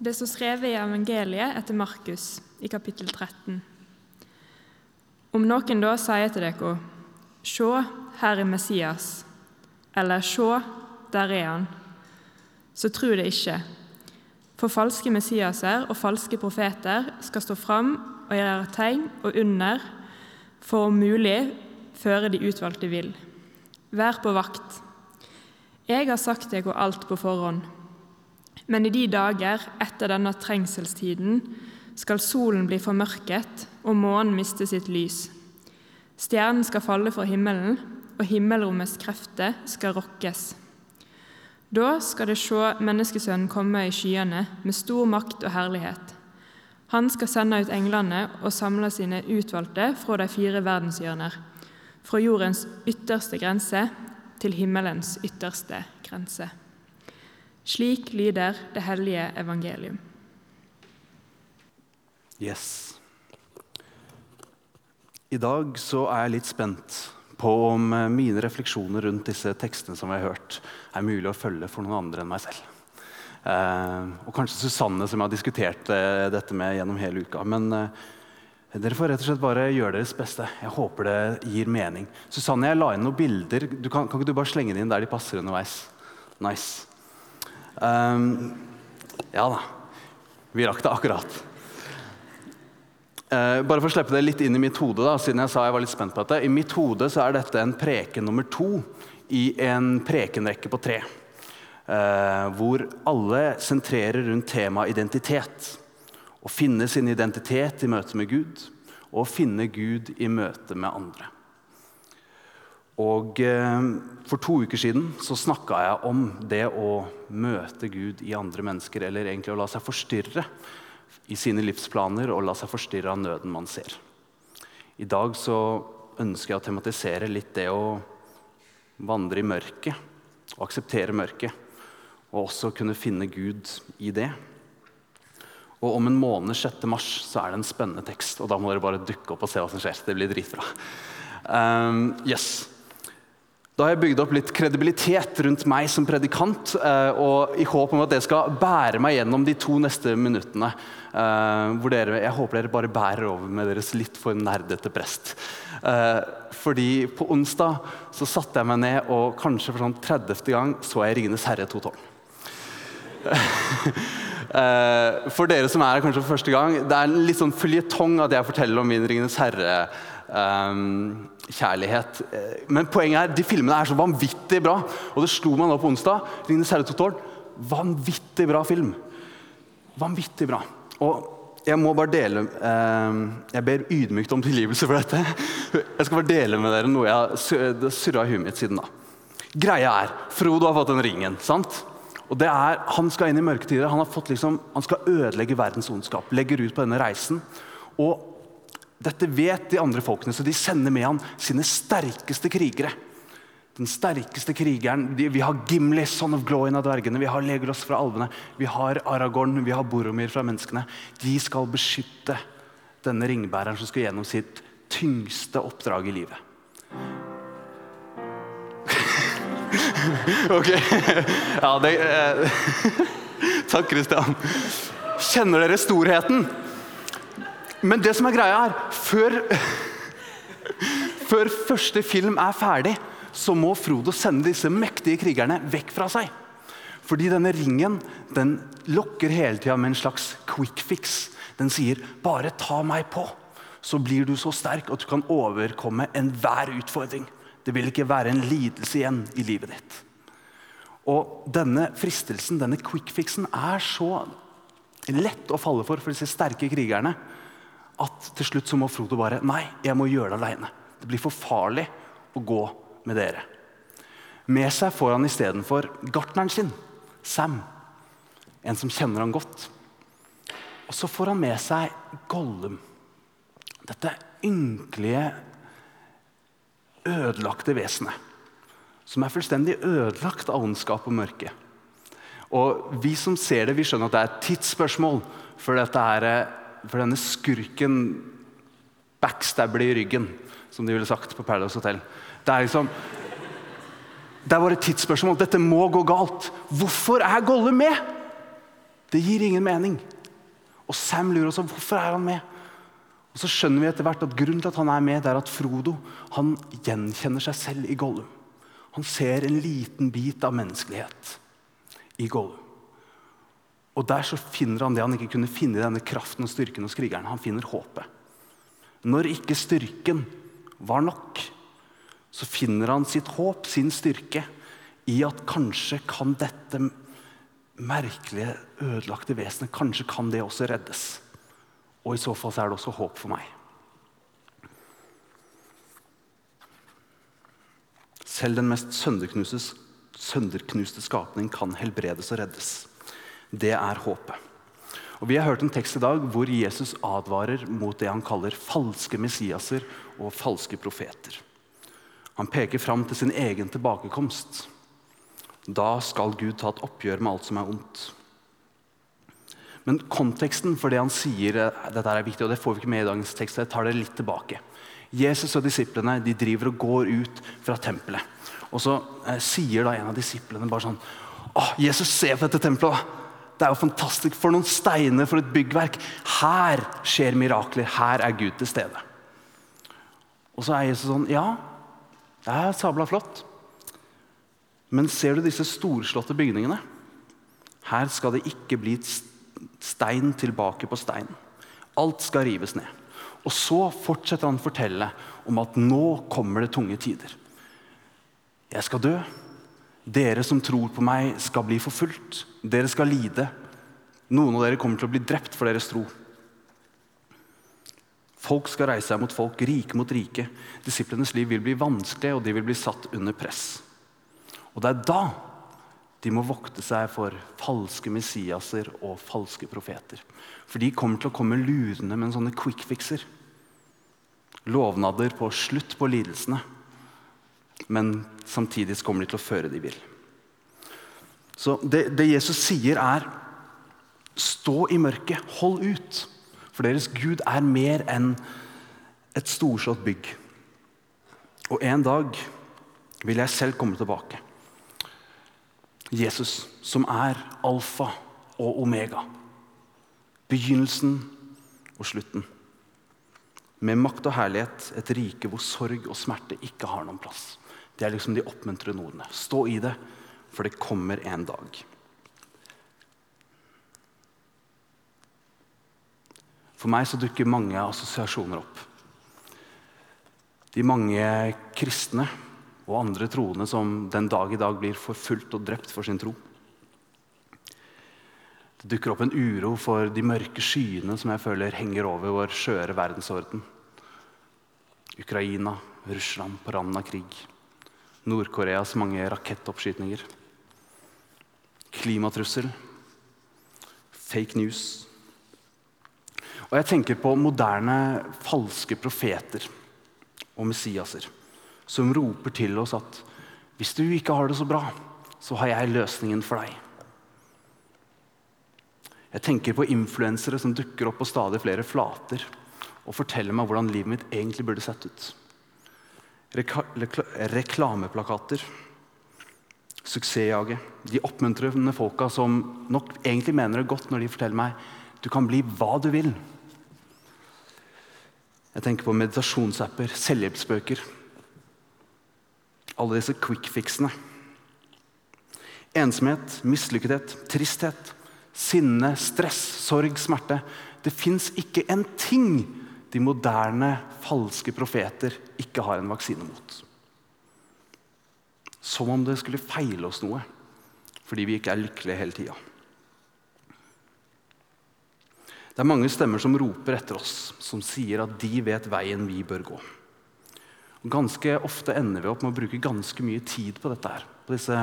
Det står skrevet i evangeliet etter Markus i kapittel 13. Om noen da sier til dere, Se, her er Messias, eller Se, der er han, så tro det ikke. For falske Messiaser og falske profeter skal stå fram og gjøre tegn og under for om mulig føre de utvalgte vil. Vær på vakt. Jeg har sagt dere alt på forhånd. Men i de dager etter denne trengselstiden skal solen bli formørket og månen miste sitt lys. Stjernen skal falle fra himmelen, og himmelrommets krefter skal rokkes. Da skal det se Menneskesønnen komme i skyene med stor makt og herlighet. Han skal sende ut englene og samle sine utvalgte fra de fire verdenshjørner, fra jordens ytterste grense til himmelens ytterste grense. Slik lyder det hellige evangelium. Yes. I dag så er jeg litt spent på om eh, mine refleksjoner rundt disse tekstene som vi har hørt, er mulig å følge for noen andre enn meg selv. Eh, og kanskje Susanne, som jeg har diskutert eh, dette med gjennom hele uka. Men eh, dere får rett og slett bare gjøre deres beste. Jeg håper det gir mening. Susanne, jeg la inn noen bilder. Du kan, kan ikke du bare slenge dem inn der de passer underveis? Nice. Um, ja da. Vi rakk det akkurat. Uh, bare for å slippe det litt inn i mitt hode, da, siden jeg sa jeg var litt spent på dette. I mitt hode så er dette en preken nummer to i en prekenrekke på tre. Uh, hvor alle sentrerer rundt temaet identitet. Å finne sin identitet i møte med Gud, og å finne Gud i møte med andre. Og eh, For to uker siden så snakka jeg om det å møte Gud i andre mennesker, eller egentlig å la seg forstyrre i sine livsplaner og la seg forstyrre av nøden man ser. I dag så ønsker jeg å tematisere litt det å vandre i mørket og akseptere mørket. Og også kunne finne Gud i det. Og Om en måned, 6. mars, så er det en spennende tekst. og Da må dere bare dukke opp og se hva som skjer. Det blir dritbra. Um, yes. Da har jeg bygd opp litt kredibilitet rundt meg som predikant, eh, og i håp om at det skal bære meg gjennom de to neste minuttene. Eh, hvor dere, jeg håper dere bare bærer over med deres litt for nerdete prest. Eh, fordi på onsdag så satte jeg meg ned, og kanskje for sånn 30. gang så jeg 'Ringenes herre 2.12'. For dere som er her kanskje for første gang, det er en litt sånn føljetong at jeg forteller om min 'Ringenes herre' kjærlighet. Eh, men poenget er, de filmene er så vanvittig bra. Og det slo meg nå på onsdag. Ringenes herre Vanvittig bra film. Vanvittig bra. Og jeg må bare dele eh, Jeg ber ydmykt om tilgivelse for dette. Jeg skal bare dele med dere noe jeg har surra i huet mitt siden da. Greia er, Frodo har fått den ringen. sant? Og det er, Han skal inn i mørketider. Han, har fått liksom, han skal ødelegge verdens ondskap. Legger ut på denne reisen. Og dette vet de andre folkene, så de sender med han sine sterkeste krigere. Den sterkeste krigeren, Vi har Gimli, son of Gloin av dvergene, vi har Legolas fra alvene, vi har Aragorn, vi har Boromir fra menneskene. De skal beskytte denne ringbæreren som skal gjennom sitt tyngste oppdrag i livet. ok. Ja, det eh. Takk, Kristian. Kjenner dere storheten? Men det som er greia er, før, før første film er ferdig, så må Frodo sende disse mektige krigerne vekk fra seg. Fordi denne ringen den lokker hele tida med en slags quick fix. Den sier 'bare ta meg på', så blir du så sterk at du kan overkomme enhver utfordring. Det vil ikke være en lidelse igjen i livet ditt. Og Denne fristelsen, denne quick fixen, er så lett å falle for for disse sterke krigerne at til slutt så må Frodo bare Nei, jeg må gjøre det aleine. Det blir for farlig å gå med dere. Med seg får han istedenfor gartneren sin, Sam. En som kjenner han godt. Og så får han med seg Gollum. Dette ynkelige, ødelagte vesenet. Som er fullstendig ødelagt av ondskap og mørke. Og Vi som ser det, vi skjønner at det er et tidsspørsmål før dette er for denne skurken backstabber i ryggen, som de ville sagt på Paradise Hotel. Det er liksom Det er bare et tidsspørsmål. Dette må gå galt. Hvorfor er Golle med? Det gir ingen mening. Og Sam lurer også hvorfor er han med. Og Så skjønner vi etter hvert at grunnen til at han er med, det er at Frodo han gjenkjenner seg selv i Gollum. Han ser en liten bit av menneskelighet i Gollum. Og Der så finner han det han ikke kunne finne i denne kraften og styrken hos krigeren. Han finner håpet. Når ikke styrken var nok, så finner han sitt håp, sin styrke, i at kanskje kan dette merkelige, ødelagte vesenet kanskje kan det også reddes. Og i så fall så er det også håp for meg. Selv den mest sønderknuste, skapning kan helbredes og reddes. Det er håpet. Og Vi har hørt en tekst i dag hvor Jesus advarer mot det han kaller falske messiaser og falske profeter. Han peker fram til sin egen tilbakekomst. Da skal Gud ta et oppgjør med alt som er ondt. Men konteksten for det han sier, eh, dette er viktig, og det får vi ikke med i dagens tekst. jeg tar det litt tilbake. Jesus og disiplene de driver og går ut fra tempelet. Og Så eh, sier da en av disiplene bare sånn Å, Jesus, se på dette tempelet! Det er jo fantastisk. For noen steiner, for et byggverk. Her skjer mirakler. Her er Gud til stede. Og så er Jesus sånn Ja, det er sabla flott. Men ser du disse storslåtte bygningene? Her skal det ikke bli stein tilbake på stein. Alt skal rives ned. Og så fortsetter han å fortelle om at nå kommer det tunge tider. Jeg skal dø. Dere som tror på meg, skal bli forfulgt. Dere skal lide. Noen av dere kommer til å bli drept for deres tro. Folk skal reise seg mot folk, rike mot rike. Disiplenes liv vil bli vanskelig, og de vil bli satt under press. Og det er da de må vokte seg for falske messiaser og falske profeter. For de kommer til å komme lurende med en sånne quick fixer. Lovnader på slutt på lidelsene. Men samtidig kommer de til å føre de vil. Så det, det Jesus sier, er stå i mørket, hold ut. For deres Gud er mer enn et storslått bygg. Og en dag vil jeg selv komme tilbake. Jesus, som er alfa og omega. Begynnelsen og slutten. Med makt og herlighet, et rike hvor sorg og smerte ikke har noen plass. Det er liksom de oppmuntrende ordene. Stå i det, for det kommer en dag. For meg så dukker mange assosiasjoner opp. De mange kristne og andre troende som den dag i dag blir forfulgt og drept for sin tro. Det dukker opp en uro for de mørke skyene som jeg føler henger over vår skjøre verdensorden. Ukraina, Russland på randen av krig. Nord-Koreas mange rakettoppskytninger. Klimatrussel. Fake news. Og jeg tenker på moderne falske profeter og Messiaser som roper til oss at hvis du ikke har det så bra, så har jeg løsningen for deg. Jeg tenker på influensere som dukker opp på stadig flere flater og forteller meg hvordan livet mitt egentlig burde sett ut. Reklameplakater, suksessjaget. De oppmuntrende folka som nok egentlig mener det godt når de forteller meg du kan bli hva du vil. Jeg tenker på meditasjonsapper, selvhjelpsbøker alle disse quick fixene. Ensomhet, mislykkethet, tristhet, sinne, stress, sorg, smerte. Det fins ikke en ting de moderne, falske profeter ikke har en vaksine mot. Som om det skulle feile oss noe fordi vi ikke er lykkelige hele tida. Det er mange stemmer som roper etter oss, som sier at de vet veien vi bør gå. Og Ganske ofte ender vi opp med å bruke ganske mye tid på dette her. På disse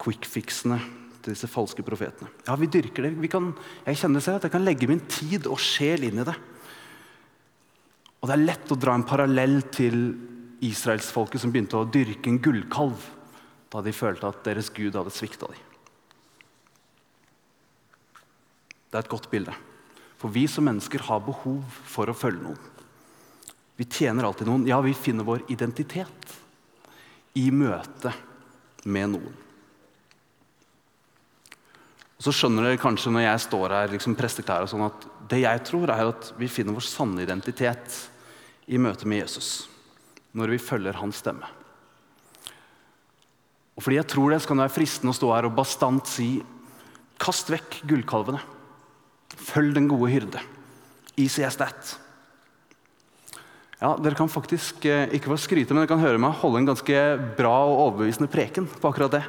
quick fixene til disse falske profetene. Ja, vi dyrker det. Kan, jeg kjenner selv at jeg kan legge min tid og sjel inn i det. Og det er lett å dra en parallell til israelsfolket som begynte å dyrke en gullkalv da de følte at deres gud hadde svikta dem. Det er et godt bilde. For vi som mennesker har behov for å følge noen. Vi tjener alltid noen. Ja, vi finner vår identitet i møte med noen. Og så skjønner dere kanskje når jeg står her liksom presteklær og sånn at det jeg tror er at vi finner vår sanne identitet i møte med Jesus. Når vi følger hans stemme. Og fordi jeg tror det, så kan det være fristende å stå her og bastant si kast vekk gullkalvene. Følg den gode hyrde. As that. Ja, Dere kan faktisk eh, ikke bare skryte, men dere kan høre meg holde en ganske bra og overbevisende preken på akkurat det.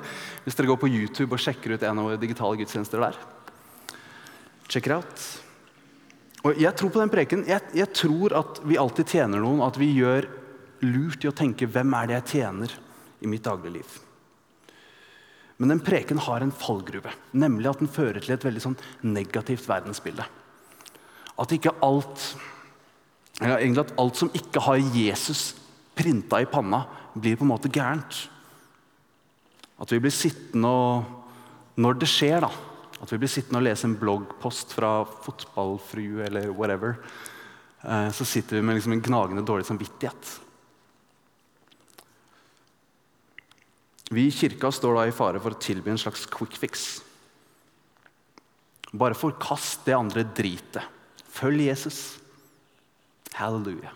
Hvis dere går på YouTube og sjekker ut en av våre digitale gudstjenester der. Check it out. Og Jeg tror på den preken. Jeg, jeg tror at vi alltid tjener noen. At vi gjør lurt i å tenke 'Hvem er det jeg tjener i mitt dagligliv?' Men den preken har en fallgruve, nemlig at den fører til et veldig sånn negativt verdensbilde. At ikke alt ja, egentlig at alt som ikke har Jesus printa i panna, blir på en måte gærent. At vi blir sittende og Når det skjer, da. At vi blir sittende og lese en bloggpost fra fotballfrue eller whatever. Eh, så sitter vi med liksom en gnagende dårlig samvittighet. Vi i kirka står da i fare for å tilby en slags quick fix. Bare forkast det andre dritet. Følg Jesus. Halleluja.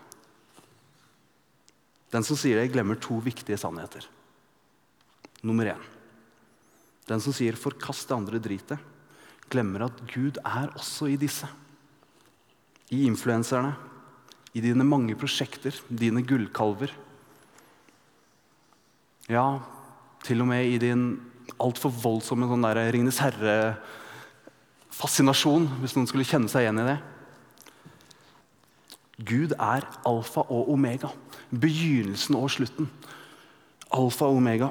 Den som sier det, glemmer to viktige sannheter. Nummer én. Den som sier 'forkast det andre dritet', glemmer at Gud er også i disse. I influenserne, i dine mange prosjekter, dine gullkalver. Ja, til og med i din altfor voldsomme sånn der Ringenes herre-fascinasjon, hvis noen skulle kjenne seg igjen i det. Gud er alfa og omega. Begynnelsen og slutten. Alfa og omega.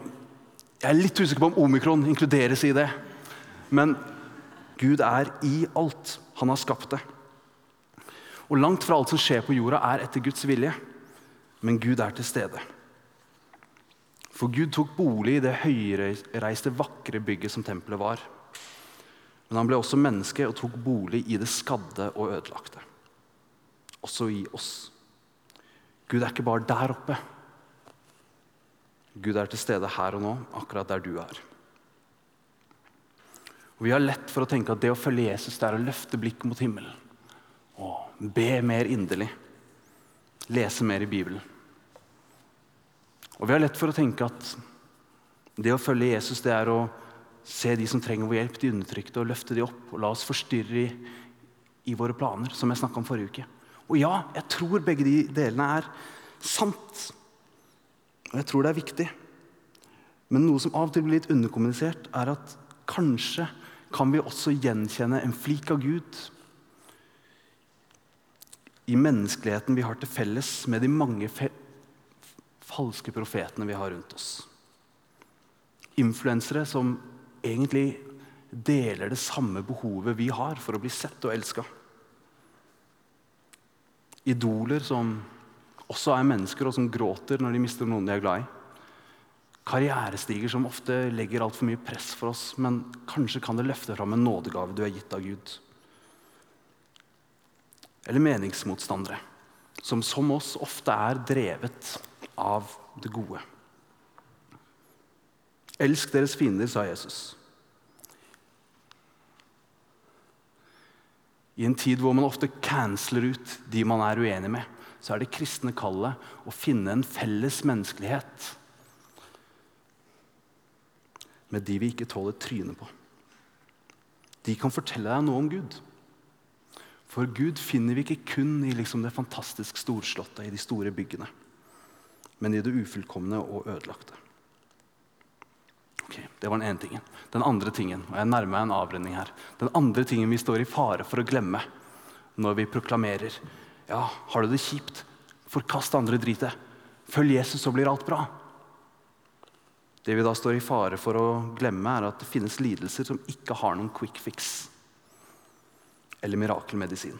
Jeg er litt usikker på om omikron inkluderes i det. Men Gud er i alt. Han har skapt det. Og langt fra alt som skjer på jorda, er etter Guds vilje. Men Gud er til stede. For Gud tok bolig i det høyreiste, vakre bygget som tempelet var. Men han ble også menneske og tok bolig i det skadde og ødelagte også i oss. Gud er ikke bare der oppe. Gud er til stede her og nå, akkurat der du er. Og Vi har lett for å tenke at det å følge Jesus det er å løfte blikket mot himmelen. Og be mer inderlig. Lese mer i Bibelen. Og vi har lett for å tenke at det å følge Jesus det er å se de som trenger vår hjelp, de undertrykte, og løfte de opp. Og la oss forstyrre i, i våre planer, som jeg snakka om forrige uke. Og ja, jeg tror begge de delene er sant. Og jeg tror det er viktig. Men noe som av og til blir litt underkommunisert, er at kanskje kan vi også gjenkjenne en flik av Gud i menneskeligheten vi har til felles med de mange falske profetene vi har rundt oss. Influensere som egentlig deler det samme behovet vi har for å bli sett og elska. Idoler som også er mennesker, og som gråter når de mister noen de er glad i. Karrierestiger som ofte legger altfor mye press for oss, men kanskje kan det løfte fram en nådegave du er gitt av Gud. Eller meningsmotstandere, som som oss ofte er drevet av det gode. Elsk deres fiender, sa Jesus. I en tid hvor man ofte canceler ut de man er uenig med, så er det kristne kallet å finne en felles menneskelighet med de vi ikke tåler trynet på. De kan fortelle deg noe om Gud. For Gud finner vi ikke kun i liksom det fantastisk storslåtte, i de store byggene, men i det ufullkomne og ødelagte. Ok, Det var den ene tingen. Den andre tingen, og jeg nærmer meg en avrunding her, den andre tingen vi står i fare for å glemme når vi proklamerer ja, har du det kjipt, forkast andre dritet, følg Jesus, så blir alt bra. Det vi da står i fare for å glemme, er at det finnes lidelser som ikke har noen quick fix eller mirakelmedisin.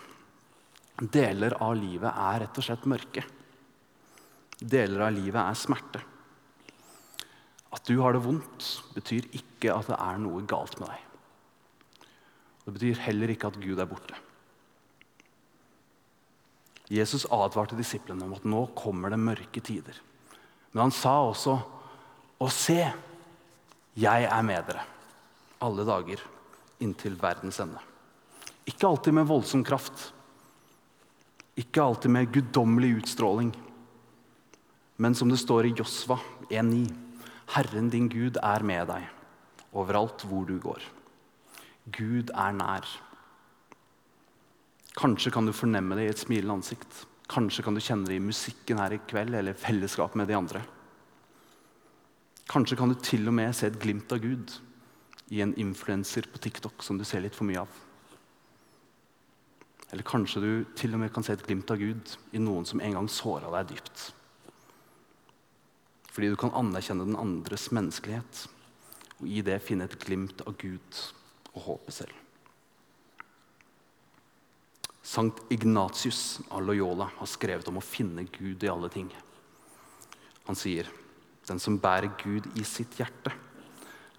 Deler av livet er rett og slett mørke. Deler av livet er smerte. At du har det vondt, betyr ikke at det er noe galt med deg. Det betyr heller ikke at Gud er borte. Jesus advarte disiplene om at nå kommer det mørke tider. Men han sa også «Å se, jeg er med dere alle dager inntil verdens ende. Ikke alltid med voldsom kraft, ikke alltid med guddommelig utstråling, men som det står i Josva 1,9.: Herren din Gud er med deg overalt hvor du går. Gud er nær. Kanskje kan du fornemme det i et smilende ansikt. Kanskje kan du kjenne det i musikken her i kveld eller fellesskapet med de andre. Kanskje kan du til og med se et glimt av Gud i en influenser på TikTok som du ser litt for mye av. Eller kanskje du til og med kan se et glimt av Gud i noen som en gang såra deg dypt. Fordi du kan anerkjenne den andres menneskelighet og i det finne et glimt av Gud og håpet selv. Sankt Ignatius av Loyola har skrevet om å finne Gud i alle ting. Han sier den som bærer Gud i sitt hjerte,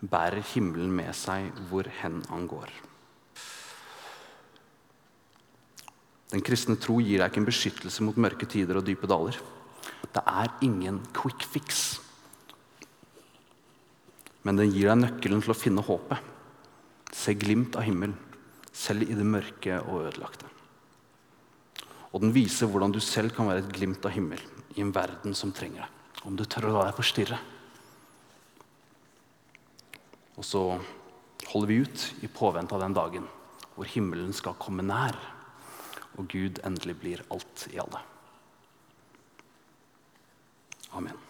bærer himmelen med seg hvor hen han går. Den kristne tro gir deg ikke en beskyttelse mot mørke tider og dype daler. Det er ingen quick fix. Men den gir deg nøkkelen til å finne håpet. Se glimt av himmel, selv i det mørke og ødelagte. Og den viser hvordan du selv kan være et glimt av himmel i en verden som trenger deg. Om du tør å la deg forstyrre. Og så holder vi ut i påvente av den dagen hvor himmelen skal komme nær, og Gud endelig blir alt i alle. Amen.